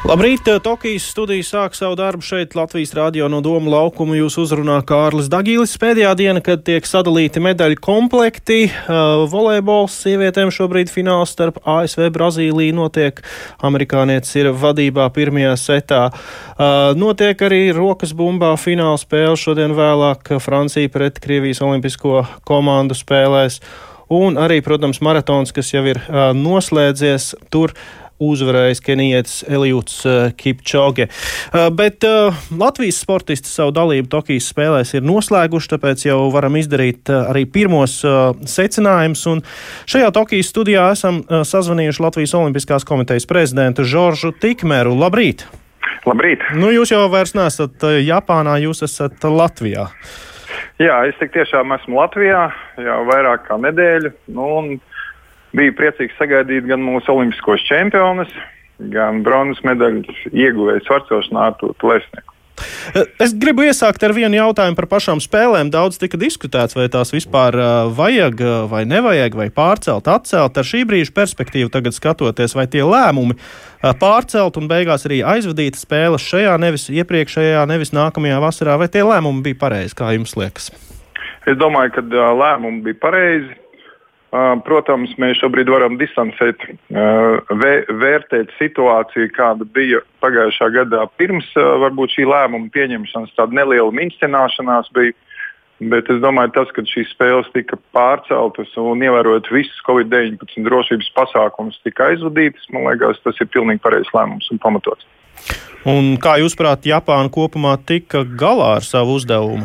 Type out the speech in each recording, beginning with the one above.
Labrīt! Tokijas studija sāk savu darbu šeit Latvijas Rādio no Doma laukuma. Jūs uzrunā Kārlis Dagīlis. Pēdējā diena, kad tiek sadalīti medaļu komplekti, uh, volejbols sievietēm šobrīd fināls starp ASV Brazīliju notiek. Amerikānietis ir vadībā pirmajā setā. Uh, notiek arī rokas bumbā fināla spēle šodien vēlāk. Francija pret Krievijas olimpisko komandu spēlēs. Un arī, protams, maratons, kas jau ir uh, noslēdzies. Tur uzvarējis kenijietis Elijūts uh, Kipčoge. Uh, bet uh, Latvijas sportisti savu dalību Tokijas spēlēs ir noslēguši, tāpēc jau varam izdarīt arī pirmos secinājumus. Un šajā Tokijas studijā esam sazvanījuši Latvijas Olimpiskās komitejas prezidentu Žoržu Tikmeru. Labrīt! Labrīt! Nu, jūs jau vairs nesat Japānā, jūs esat Latvijā. Jā, es tiešām esmu Latvijā jau vairāk kā nedēļu. Nu, Biju priecīgs sagaidīt gan mūsu olimpiskos čempionus, gan bronzas medaļu ieguvēju svarcošanā ar to plēsnieku. Es gribu iesākt ar vienu jautājumu par pašām spēlēm. Daudz tika diskutēts, vai tās vispār vajag vai nevajag, vai pārcelt, atcelt. Ar šī brīža perspektīvu tagad skatoties, vai tie lēmumi pārcelt un beigās arī aizvadīt spēles šajā, nevis iepriekšējā, nevis nākamajā vasarā, vai tie lēmumi bija pareizi, kā jums liekas? Es domāju, ka lēmumi bija pareizi. Protams, mēs šobrīd varam distancēt, vērtēt situāciju, kāda bija pagājušā gadā pirms varbūt šī lēmuma pieņemšanas. Tāda neliela mincināšanās bija. Bet es domāju, tas, ka šīs spēles tika pārceltas un ievērojot visus Covid-19 drošības pasākumus, tika aizvadītas, man liekas, tas ir pilnīgi pareizs lēmums un pamatots. Un kā jūs prāt, Japāna kopumā tika galā ar savu uzdevumu?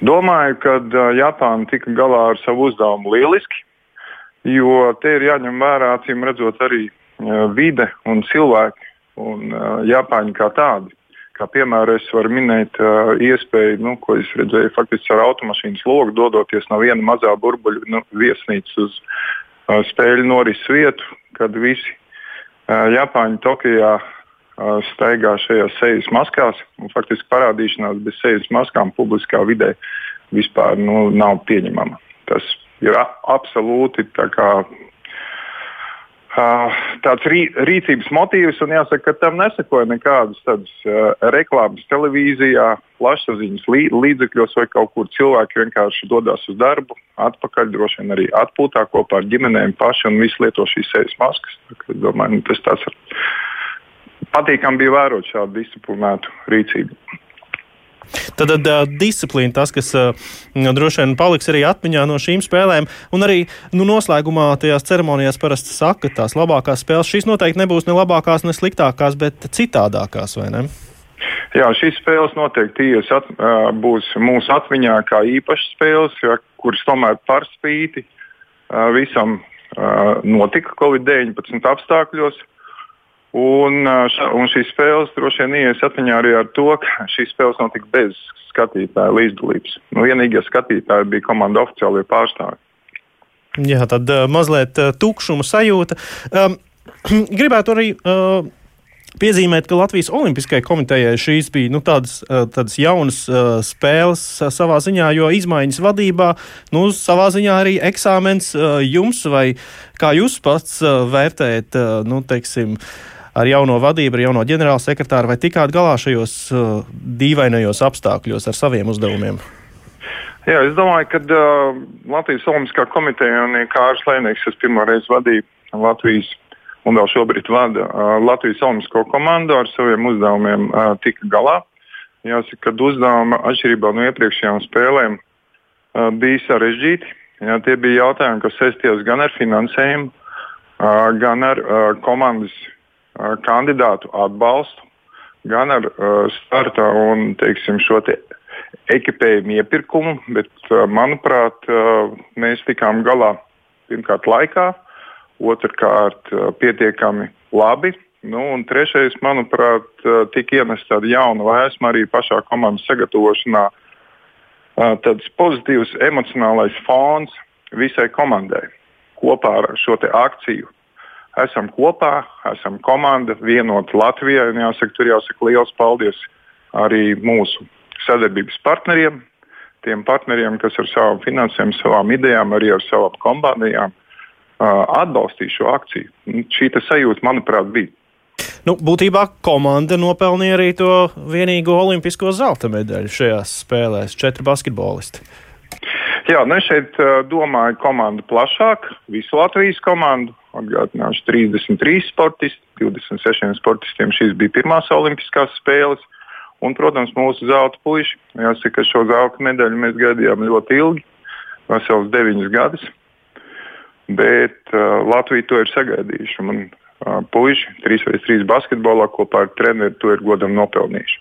Domāju, ka uh, Japāna tika galā ar savu uzdevumu lieliski, jo te ir jāņem vērā, acīm redzot, arī uh, vide un cilvēki un uh, Japāņi kā tādi. Kā piemēram, es varu minēt uh, iespēju, nu, ko es redzēju faktiski ar automašīnas logu, dodoties no viena mazā burbuļu nu, viesnīcas uz uh, spēļu norises vietu, kad visi uh, Japāņi Tokijā staigā šajās sejas maskās. Faktiski parādīšanās bez sejas maskām publiskā vidē vispār nu, nav pieņemama. Tas ir absolūti tā kā, tāds rī, rīcības motīvs, un jāsaka, ka tam nesekoja nekādas tādas reklāmas televīzijā, plašsaziņas lī, līdzekļos vai kaut kur. Cilvēki vienkārši dodas uz darbu, atpakaļ, droši vien arī atpūtā kopā ar ģimenēm paši un visi lieto šīs sejas maskas. Tā, domāju, nu, tas tāds ir patīkami bija vērot šādu disciplinētu rīcību. Tad uh, disciplīna, tas, kas uh, droši vien paliks arī atmiņā no šīm spēlēm, un arī nu, noslēgumā tajās ceremonijās parasti saka, ka tās labākās spēles šīs noteikti nebūs ne labākās, ne sliktākās, bet citādākās, vai ne? Jā, šīs spēles noteikti at, uh, būs mūsu atmiņā kā īpašas spēles, ja, kuras tomēr par spīti uh, visam uh, notika Covid-19 apstākļos. Un, un šīs spēles droši vien ienāca atmiņā arī ar to, ka šīs spēles notika bez skatītāja līdzdalības. Nu, vienīgie skatītāji bija komanda oficiālie pārstāvji. Jā, tad uh, mazliet uh, tukšuma sajūta. Um, gribētu arī uh, piezīmēt, ka Latvijas Olimpiskajai komitejai šīs bija nu, tādas, tādas jaunas uh, spēles uh, savā ziņā, jo izmaiņas vadībā, nu, savā ziņā arī eksāmens uh, jums, vai kā jūs pats vērtējat, nu, teiksim, ar jauno vadību, ar jauno ģenerāla sekretāru, vai tikāt galā šajos uh, dīvainajos apstākļos ar saviem uzdevumiem? Jā, es domāju, ka uh, Latvijas Olimpiskā komiteja un Kārlis Lēnieks, kas pirmo reizi vadīja Latvijas un vēl šobrīd vada uh, Latvijas Olimpisko komandu ar saviem uzdevumiem, uh, tika galā. Jāsaka, ka uzdevumi atšķirībā no iepriekšējām spēlēm uh, bija sarežģīti. Jā, tie bija jautājumi, kas saistījās gan ar finansējumu, uh, gan ar uh, komandas kandidātu atbalstu gan ar uh, starta un teiksim, šo te ekipējumu iepirkumu, bet, uh, manuprāt, uh, mēs tikām galā pirmkārt laikā, otrkārt pietiekami labi. Nu, un trešais, manuprāt, tika ienesta tāda jauna vēsma arī pašā komandas sagatavošanā. Tāds pozitīvs emocionālais fons visai komandai kopā ar šo akciju esam kopā, esam komanda, vienota Latvijā. Un jāsaka, tur jāsaka liels paldies arī mūsu sadarbības partneriem, tiem partneriem, kas ar savām finansēm, savām idejām, arī ar savām kompānijām atbalstīja šo akciju. Šī sajūta, manuprāt, bija. Nu, būtībā komanda nopelnīja arī to vienīgo olimpisko zelta medaļu šajās spēlēs - četri basketbolisti. Jā, nu es šeit uh, domāju komandu plašāk, visu Latvijas komandu. Atgādināšu 33 sportisti, 26 sportistiem šīs bija pirmās olimpiskās spēles. Un, protams, mūsu zelta puiši. Jāsaka, ka šo zelta medaļu mēs gaidījām ļoti ilgi, vesels deviņus gadus. Bet uh, Latvija to ir sagaidījuši. Un, uh, puiši 3x3 basketbolā kopā ar treneru to ir godam nopelnījuši.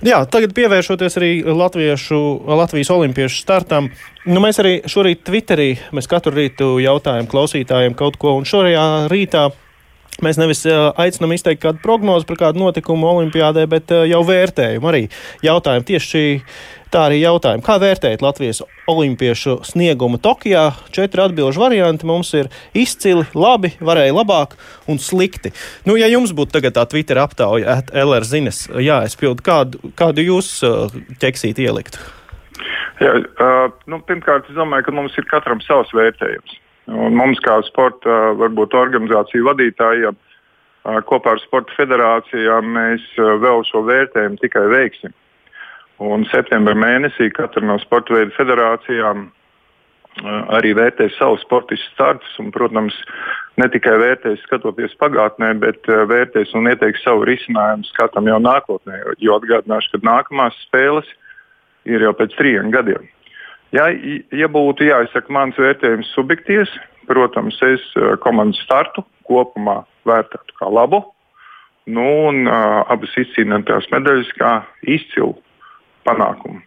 Jā, tagad pievēršoties arī Latviešu, Latvijas olimpiešu startam. Nu, mēs arī šorīt Twitterī, katru rītu jautājam klausītājiem kaut ko, un šorajā rītā Mēs nevis aicinām izteikt kādu prognozi par kādu notikumu Olimpijādē, bet jau vērtējumu arī jautājumu. Tieši šī tā arī jautājumu. Kā vērtējat Latvijas olimpiešu sniegumu Tokijā? Četri atbilžu varianti mums ir izcili, labi, varēja labāk un slikti. Nu, ja jums būtu tagad tā Twitter aptauja, LR zinas, jāaizpild, kādu, kādu jūs ķeksīt ieliktu? Jā, uh, nu, pirmkārt, es domāju, ka mums ir katram savs vērtējums. Un mums, kā sporta varbūt, organizāciju vadītājiem, kopā ar Sporta federācijām, mēs vēl šo vērtējumu tikai veiksim. Un septembrī mēnesī katra no sporta veidu federācijām arī vērtēs savu sportistu startus. Un, protams, ne tikai vērtēs skatoties pagātnē, bet vērtēs un ieteiks savu risinājumu skatam jau nākotnē. Jo atgādināšu, ka nākamās spēles ir jau pēc trim gadiem. Ja, ja būtu jāizsaka mans vērtējums subjektīvs, protams, es eh, komandas startu kopumā vērtētu kā labu. Nu, un uh, abas izcīnītās medaļas kā izcilu panākumu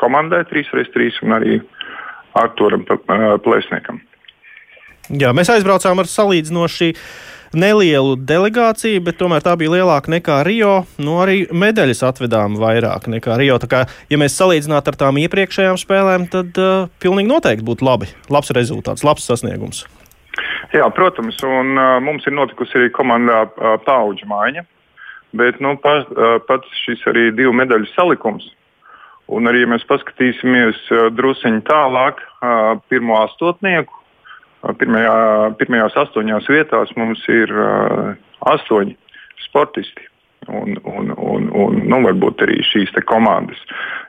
komandai 3x3 un arī Arturam Plēsniekam. Jā, mēs aizbraucām ar salīdzinoši nelielu delegāciju, bet tomēr tā bija lielāka nekā Rio. Nu, arī medaļas atvedām vairāk nekā Rio. Tā kā, ja mēs salīdzinātu ar tām iepriekšējām spēlēm, tad uh, pilnīgi noteikti būtu labi. Labs rezultāts, labs sasniegums. Jā, protams, un uh, mums ir notikusi arī komandā uh, paudžu maiņa. Bet nu, pas, uh, pats šis arī divu medaļu salikums. Un arī, ja mēs paskatīsimies uh, druskuļi tālāk, uh, pirmo astotnieku, Pirmajā, pirmajās astoņās vietās mums ir astoņi sportisti. Un, un, un, un nu, varbūt arī šīs komandas.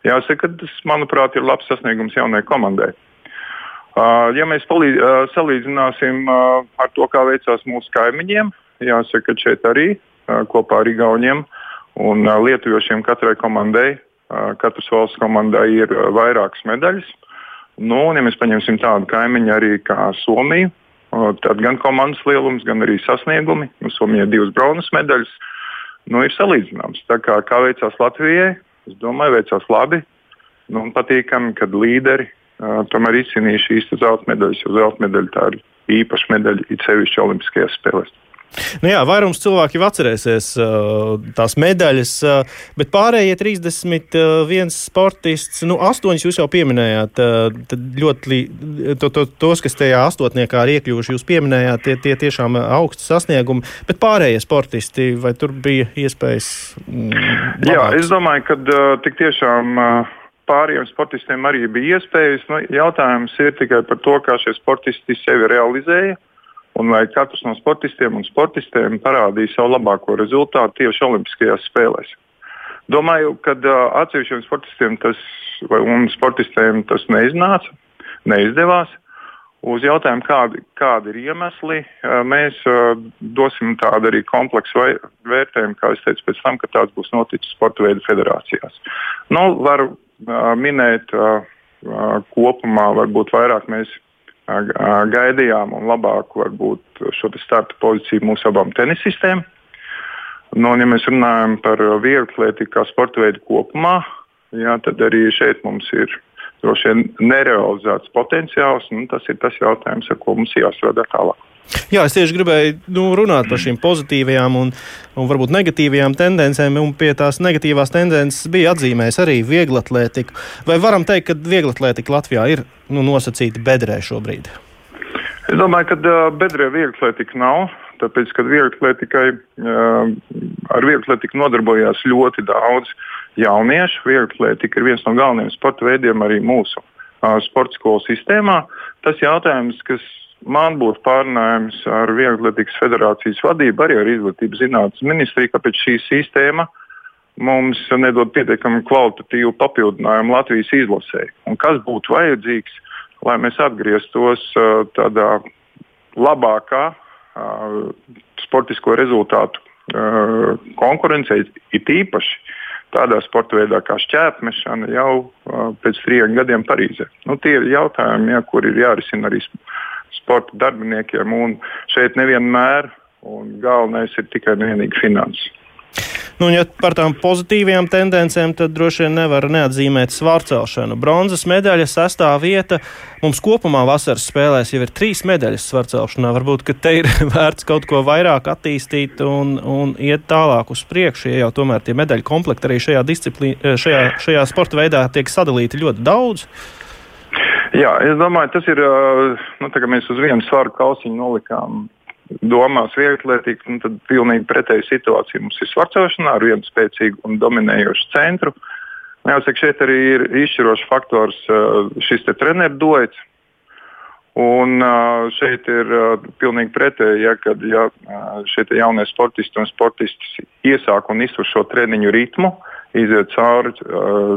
Jāsaka, tas, manuprāt, ir labs sasniegums jaunai komandai. Uh, ja mēs palīd, uh, salīdzināsim uh, ar to, kā veicās mūsu kaimiņiem, jāsaka, ka šeit arī kopā ar Igauniem un Lietuvošiem katrai komandai, katras valsts komandai ir vairākas medaļas. Nu, un, ja mēs paņemsim tādu kaimiņu arī kā Somija, tad gan komandas lielums, gan arī sasniegumi. Nu, Somijai divas bronzas medaļas nu, ir salīdzināms. Tā kā, kā veicās Latvijai, es domāju, veicās labi nu, patīkami, kad līderi uh, tomēr izcīnīja šīs zelta medaļas, jo zelta medaļa tā ir īpaša medaļa, it sevišķi Olimpiskajās spēlēs. Nu jā, vairums cilvēku jau atcerēsies uh, tās medaļas, uh, bet pārējie 31 sportists, nu, astoņus jūs jau pieminējāt. Uh, ļoti, to, to, tos, kas tajā astotniekā ir iekļuvuši, jūs pieminējāt, tie, tie tiešām augsti sasniegumi, bet pārējie sportisti, vai tur bija iespējas? Mm, jā, es domāju, ka uh, tik tiešām. Uh, pārējiem sportistiem arī bija iespējas. Nu, jautājums ir tikai par to, kā šie sportisti sevi realizēja. Uh, un vai katrs no sportistiem un sportistiem parādīja savu labāko rezultātu tieši Olimpiskajās spēlēs. Domāju, ka uh, atsevišķiem sportistiem tas, un sportistiem tas neiznāca, neizdevās. Uz jautājumu, kādi, kādi ir iemesli, uh, mēs uh, dosim tādu arī kompleksu vērtējumu, kā es teicu, pēc tam, kad tāds būs noticis sporta veidu federācijās. Nu, varu minēt kopumā, varbūt vairāk mēs gaidījām un labāku varbūt šo starta pozīciju mūsu abām tenisistēm. Nu, ja mēs runājam par vieglatlētiku kā sporta veidu kopumā, jā, tad arī šeit mums ir droši vien nerealizēts potenciāls. Tas ir tas jautājums, ar ko mums jāstrādā tālāk. Jā, es tieši gribēju nu, runāt par šīm pozitīvajām un, un varbūt negatīvajām tendencēm, un pie tās negatīvās tendences bija atzīmējis arī vieglatlētika. Vai varam teikt, ka vieglatlētika Latvijā ir nu, nosacīta bedrē šobrīd? Es domāju, ka bedrē vieglatlētika nav. tāpēc, ka vieglatlētikai ar vieglatlētiku nodarbojās ļoti daudz jauniešu. Vieglatlētika ir viens no galvenajiem sporta veidiem arī mūsu sporta skolu sistēmā. Tas jautājums, kas man būtu pārunājums ar Vieglatlētikas federācijas vadību, arī ar izglītības zinātnes ministriju, kāpēc šī sistēma mums nedod pietiekami kvalitatīvu papildinājumu Latvijas izlasē. Un kas būtu vajadzīgs, lai mēs atgrieztos tādā labākā sportisko rezultātu konkurencē, it īpaši tādā sporta veidā kā šķērsmešana jau pēc trim gadiem Parīzē. Nu, tie ir jautājumi, ja, kur ir jārisina arī sporta darbiniekiem. Šeit nevienmēr un galvenais ir tikai un vienīgi finanses. Nu, ja par tām pozitīvajām tendencēm, tad droši vien nevar neatzīmēt svārcelšanu. Bronzas medaļa, sastā vieta. Mums kopumā vasaras spēlēs jau ir trīs medaļas svārcelšanā. Varbūt te ir vērts kaut ko vairāk attīstīt un, un iet tālāk uz priekšu, ja jau tomēr tie medaļu komplekti arī šajā, šajā, šajā sporta veidā tiek sadalīti ļoti daudz. Jā, es domāju, tas ir. Nu, mēs uz vienu svaru kausiņu nolikām domās vieglatlētīgi, nu, tad pilnīgi pretēja situācija mums ir svarcošanā ar vienu spēcīgu un dominējošu centru. Jāsaka, šeit arī ir izšķirošs faktors šis treneru doits. Un šeit ir pilnīgi pretēji, ja, kad ja, šie jaunie sportisti un sportistis iesāk un iztur šo treniņu ritmu, iziet cauri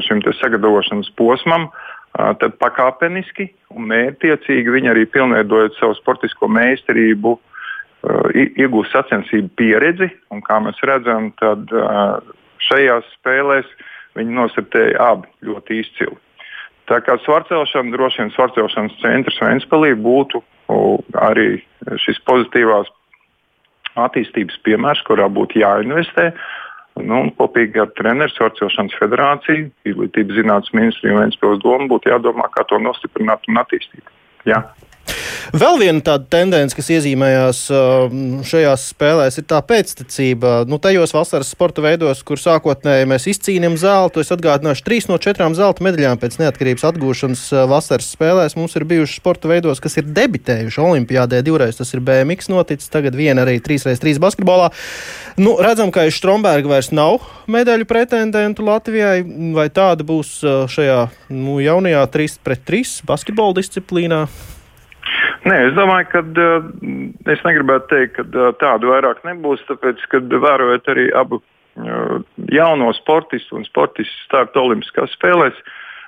šim sagatavošanas posmam, tad pakāpeniski un mērķiecīgi viņi arī pilnveidojot savu sportisko meistarību, uh, Uh, iegūst sacensību pieredzi, un kā mēs redzam, tad uh, šajās spēlēs viņi nosartēja abi ļoti izcili. Tā kā svarcelšana, droši vien svarcelšanas centrs Vēnspēlī būtu arī šis pozitīvās attīstības piemērs, kurā būtu jāinvestē. Nu, kopīgi ar treneru Svarcelšanas federāciju, izglītības zinātnes ministriju un Vēnspēles domu būtu jādomā, kā to nostiprināt un attīstīt. Jā. Vēl viena tāda tendence, kas iezīmējās um, šajās spēlēs, ir tā pēctecība. Nu, tajos vasaras sporta veidos, kur sākotnēji mēs izcīnījām zeltu, es atgādināšu, trīs no četrām zelta medaļām pēc neatkarības atgūšanas uh, vasaras spēlēs mums ir bijuši sporta veidos, kas ir debitējuši Olimpijādē. Divreiz tas ir BMX noticis, tagad viena arī 3x3 basketbolā. Nu, redzam, ka aiz Stromberga vairs nav medaļu pretendentu Latvijai, vai tāda būs uh, šajā nu, jaunajā 3 pret 3 basketbola disciplīnā? Nē, es domāju, ka es negribētu teikt, ka tādu vairāk nebūs, tāpēc, ka vērojot arī abu jauno sportistu un sportistu starta Olimpiskās spēlēs,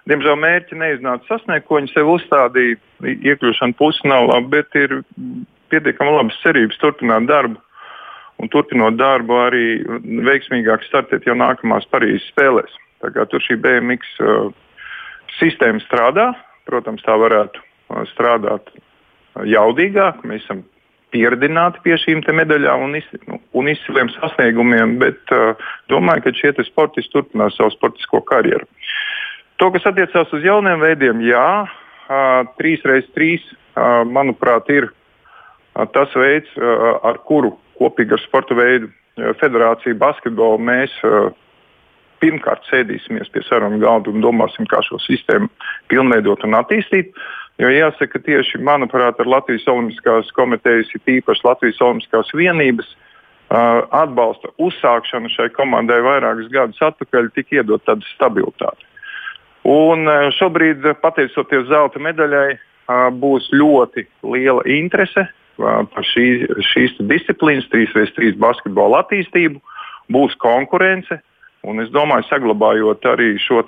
diemžēl mērķi neiznāca sasniegt, ko viņi sev uzstādīja. Iekļūšana pusi nav laba, bet ir pietiekami labas cerības turpināt darbu. Un turpinot darbu, arī veiksmīgāk startēt jau nākamās Parīzes spēlēs. Tā kā tur šī BMX uh, sistēma strādā, protams, tā varētu strādāt jaudīgāk. Mēs esam pieredzināti pie šīm medaļām un, iz, nu, un izciliem sasniegumiem, bet uh, domāju, ka šie sportisti turpinās savu sportisko karjeru. To, kas attiecās uz jauniem veidiem, jā, uh, 3x3, uh, manuprāt, ir uh, tas veids, uh, ar kuru kopīgi ar sporta veidu uh, federāciju basketbolu mēs uh, pirmkārt sēdīsimies pie sarunu galda un domāsim, kā šo sistēmu pilnveidot un attīstīt. Jo jāsaka, tieši manuprāt, ar Latvijas Olimpiskās komitejas, īpaši Latvijas Olimpiskās vienības uh, atbalsta uzsākšanu šai komandai vairākus gadus atpakaļ, tika iedot tāda stabilitāte. Un uh, šobrīd, pateicoties zelta medaļai, uh, būs ļoti liela interese par šī, šīs disciplīnas, 3x3 basketbola attīstību, būs konkurence. Un es domāju, saglabājot arī šo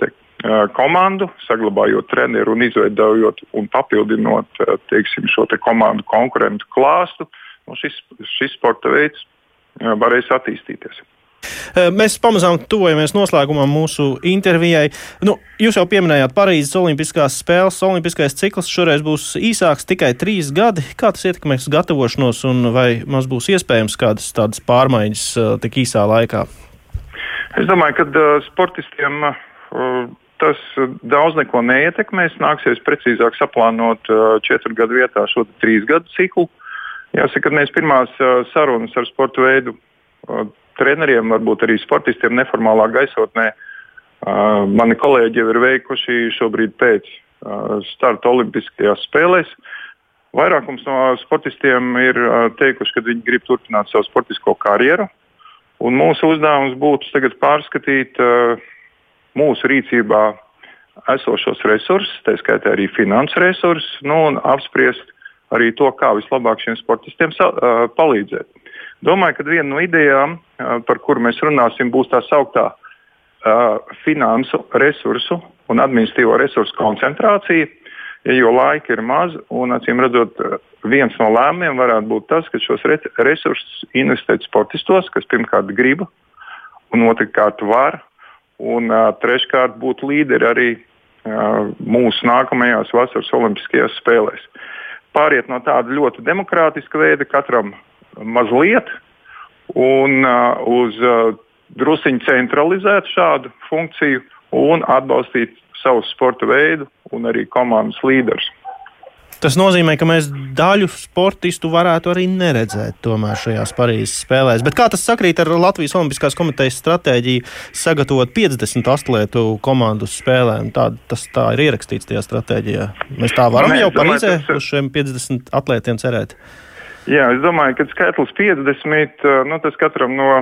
komandu, saglabājot treneru un izveidojot un papildinot teiksim, šo te komandu konkurentu klāstu, nu šis, šis sporta veids varēs attīstīties. Mēs pamazām tuvojamies noslēgumam mūsu intervijai. Nu, jūs jau pieminējāt Parīzes Olimpiskās spēles. Olimpiskais cikls šoreiz būs īsāks, tikai trīs gadi. Kā tas ietekmēs gatavošanos, un vai mums būs iespējams kādas tādas pārmaiņas tik īsā laikā? Es domāju, ka sportistiem tas daudz neko neietekmēs. Nāksies precīzāk saplānot uh, četru gadu vietā šo trīs gadu ciklu. Jāsaka, ka mēs pirmās uh, sarunas ar sporta veidu uh, treneriem, varbūt arī sportistiem neformālā gaisotnē, uh, mani kolēģi jau ir veikuši šobrīd pēc uh, starta Olimpiskajās spēlēs. Vairākums no sportistiem ir teikuši, ka viņi grib turpināt savu sportisko karjeru. Un mūsu uzdevums būtu tagad pārskatīt uh, mūsu rīcībā esošos resursus, tā skaitā arī finansu resursus, nu, un apspriest arī to, kā vislabāk šiem sportistiem uh, palīdzēt. Domāju, ka viena no idejām, uh, par kuru mēs runāsim, būs tā sauktā uh, finansu resursu un administratīvo resursu koncentrācija jo laika ir maz, un acīm redzot, viens no lēmumiem varētu būt tas, ka šos re resursus investēt sportistos, kas pirmkārt grib, un otrkārt var, un uh, treškārt būt līderi arī uh, mūsu nākamajās vasaras Olimpiskajās spēlēs. Pāriet no tāda ļoti demokrātiska veida, katram mazliet, un uh, uz uh, drusciņu centralizēt šādu funkciju un atbalstīt savu sporta veidu un arī komandas līderus. Tas nozīmē, ka mēs daļu sportistu varētu arī neredzēt tomēr šajās Parīzes spēlēs. Bet kā tas sakrīt ar Latvijas Olimpiskās komitejas stratēģiju sagatavot 50 atlētu komandu spēlēm? Tā, tas tā ir ierakstīts tajā stratēģijā. Mēs tā varam Nē, jau Parīzē tas... uz šiem 50 atlētiem cerēt. Jā, es domāju, ka skaitlis 50, nu, tas katram no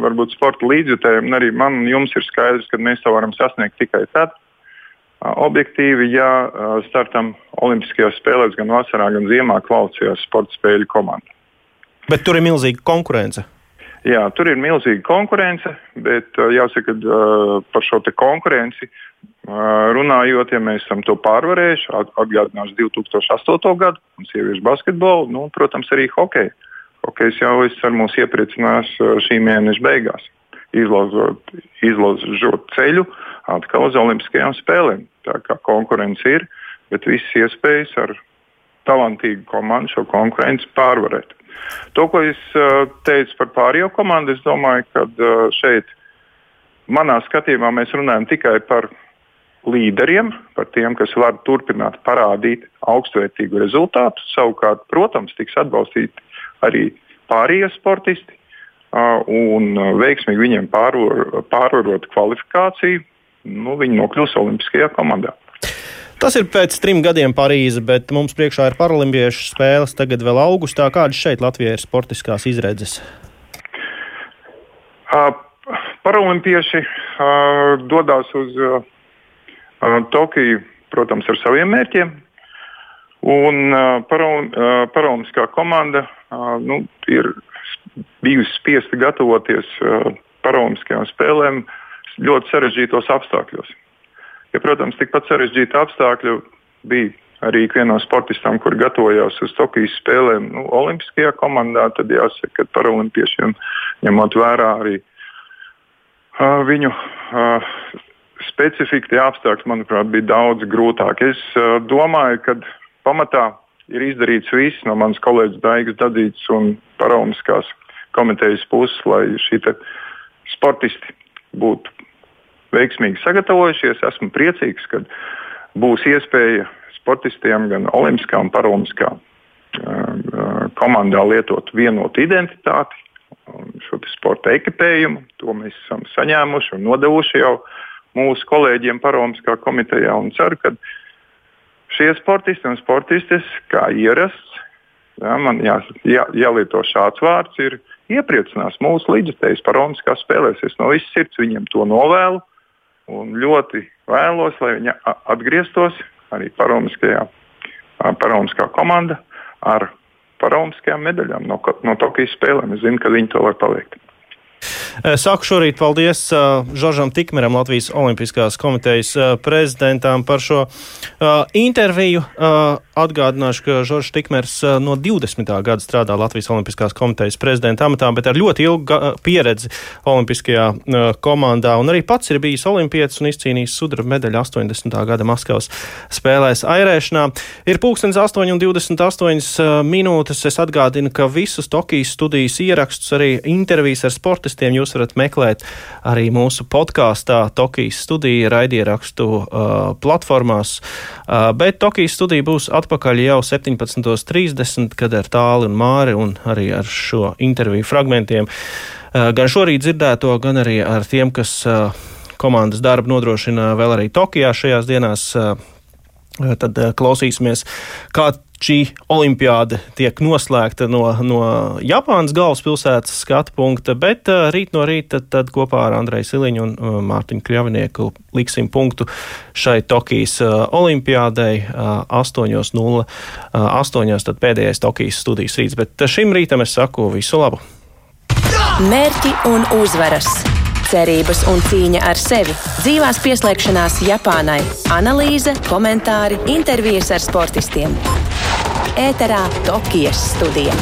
varbūt sporta līdzjutējiem, arī man un jums ir skaidrs, ka mēs to varam sasniegt tikai tad, objektīvi, ja startam Olimpiskajās spēlēs gan vasarā, gan ziemā kvalificējās sporta spēļu komanda. Bet tur ir milzīga konkurence. Jā, tur ir milzīga konkurence, bet jāsaka, par šo konkurenci runājot, ja mēs esam to pārvarējuši, atgādināšu 2008. gadu un sieviešu basketbolu, nu, protams, arī hokeju. Hokejs jau ar mums iepriecinās šī mēneša beigās, izlozot, izlozot ceļu atkal uz Olimpiskajām spēlēm. Tā kā konkurence ir, bet visas iespējas ar talantīgu komandu šo konkurenci pārvarēt. To, ko es teicu par pārējo komandu, es domāju, ka šeit manā skatījumā mēs runājam tikai par līderiem, par tiem, kas var turpināt parādīt augstvērtīgu rezultātu. Savukārt, protams, tiks atbalstīti arī pārējie sportisti un veiksmīgi viņiem pārvar, pārvarot kvalifikāciju, nu, viņi nokļūs Olimpiskajā komandā. Tas ir pēc trim gadiem Parīze, bet mums priekšā ir paralimpiešu spēles tagad vēl augustā. Kādas šeit Latvijai ir sportiskās izredzes? Uh, paralimpieši uh, dodas uz uh, Tokiju, protams, ar saviem mērķiem. Un uh, paralimpiskā komanda uh, nu, ir bijusi spiesta gatavoties uh, paralimpiskajām spēlēm ļoti sarežģītos apstākļos. Ja, protams, tikpat sarežģīti apstākļi bija arī ikvienam sportistam, kur gatavojās uz Tokijas spēlēm, nu, Olimpiskajā komandā, tad jāsaka, ka paralimpiešiem ņemot vērā arī uh, viņu uh, specifiku, tie apstākļi, manuprāt, bija daudz grūtāki. Es uh, domāju, ka pamatā ir izdarīts viss no manas kolēģis Daigas Dadītas un paralimpiskās komitejas puses, lai šī sportisti būtu veiksmīgi sagatavojušies. Esmu priecīgs, ka būs iespēja sportistiem gan Olimpiskā un Paralimpiskā komandā lietot vienotu identitāti, šo sporta ekipējumu. To mēs esam saņēmuši un nodevuši jau mūsu kolēģiem Paralimpiskā komitejā. Ceru, ka šie sportisti un sportistes, kā ierasts, ja, man jā, jā, jālieto šāds vārds, ir iepriecinās mūsu līdzekļus Paralimpiskās spēlēs. Es no visas sirds viņiem to novēlu un ļoti vēlos, lai viņi atgrieztos arī Paraumiskā komanda ar paraumiskajām medaļām no, no Tokijas spēlēm. Es zinu, ka viņi to var paveikt. Eh, saku šorīt paldies uh, Žoržam Tikmeram, Latvijas Olimpiskās komitejas uh, prezidentam par šo interviju. Atgādināšu, ka Žoržs Tikmers no 20. gada strādā Latvijas Olimpiskās komitejas prezidenta amatā, bet ar ļoti ilgu pieredzi Olimpiskajā komandā un arī pats ir bijis olimpietis un izcīnījis sudraba medaļu 80. gada Maskavas spēlēs airēšanā. Ir pulkstens 8,28 minūtes. Es atgādinu, ka visus Tokijas studijas ierakstus, arī intervijas ar sportistiem jūs varat meklēt arī mūsu podkāstā Tokijas studija raidierakstu uh, platformās. Uh, bet Tokijas studija būs atpakaļ jau 17.30, kad ar tāli un māri un arī ar šo interviju fragmentiem. Uh, gan šorīt dzirdēto, gan arī ar tiem, kas uh, komandas darbu nodrošina vēl arī Tokijā šajās dienās. Uh, Tad klausīsimies, kā šī olimpiāda tiek noslēgta no, no Japānas galvaspilsētas skatu punkta, bet uh, rīt no rīta tad, kopā ar Andreju Siliņu un uh, Mārtiņu Kļavinieku liksim punktu šai Tokijas uh, olimpiādei uh, 8.08. Uh, tad pēdējais Tokijas studijas rīts, bet šim rītam es saku visu labu! Mērķi un uzvaras! Cerības un cīņa ar sevi, dzīvās pieslēgšanās Japānai, analīze, komentāri, intervijas ar sportistiem. Ēterā Tokijas studija.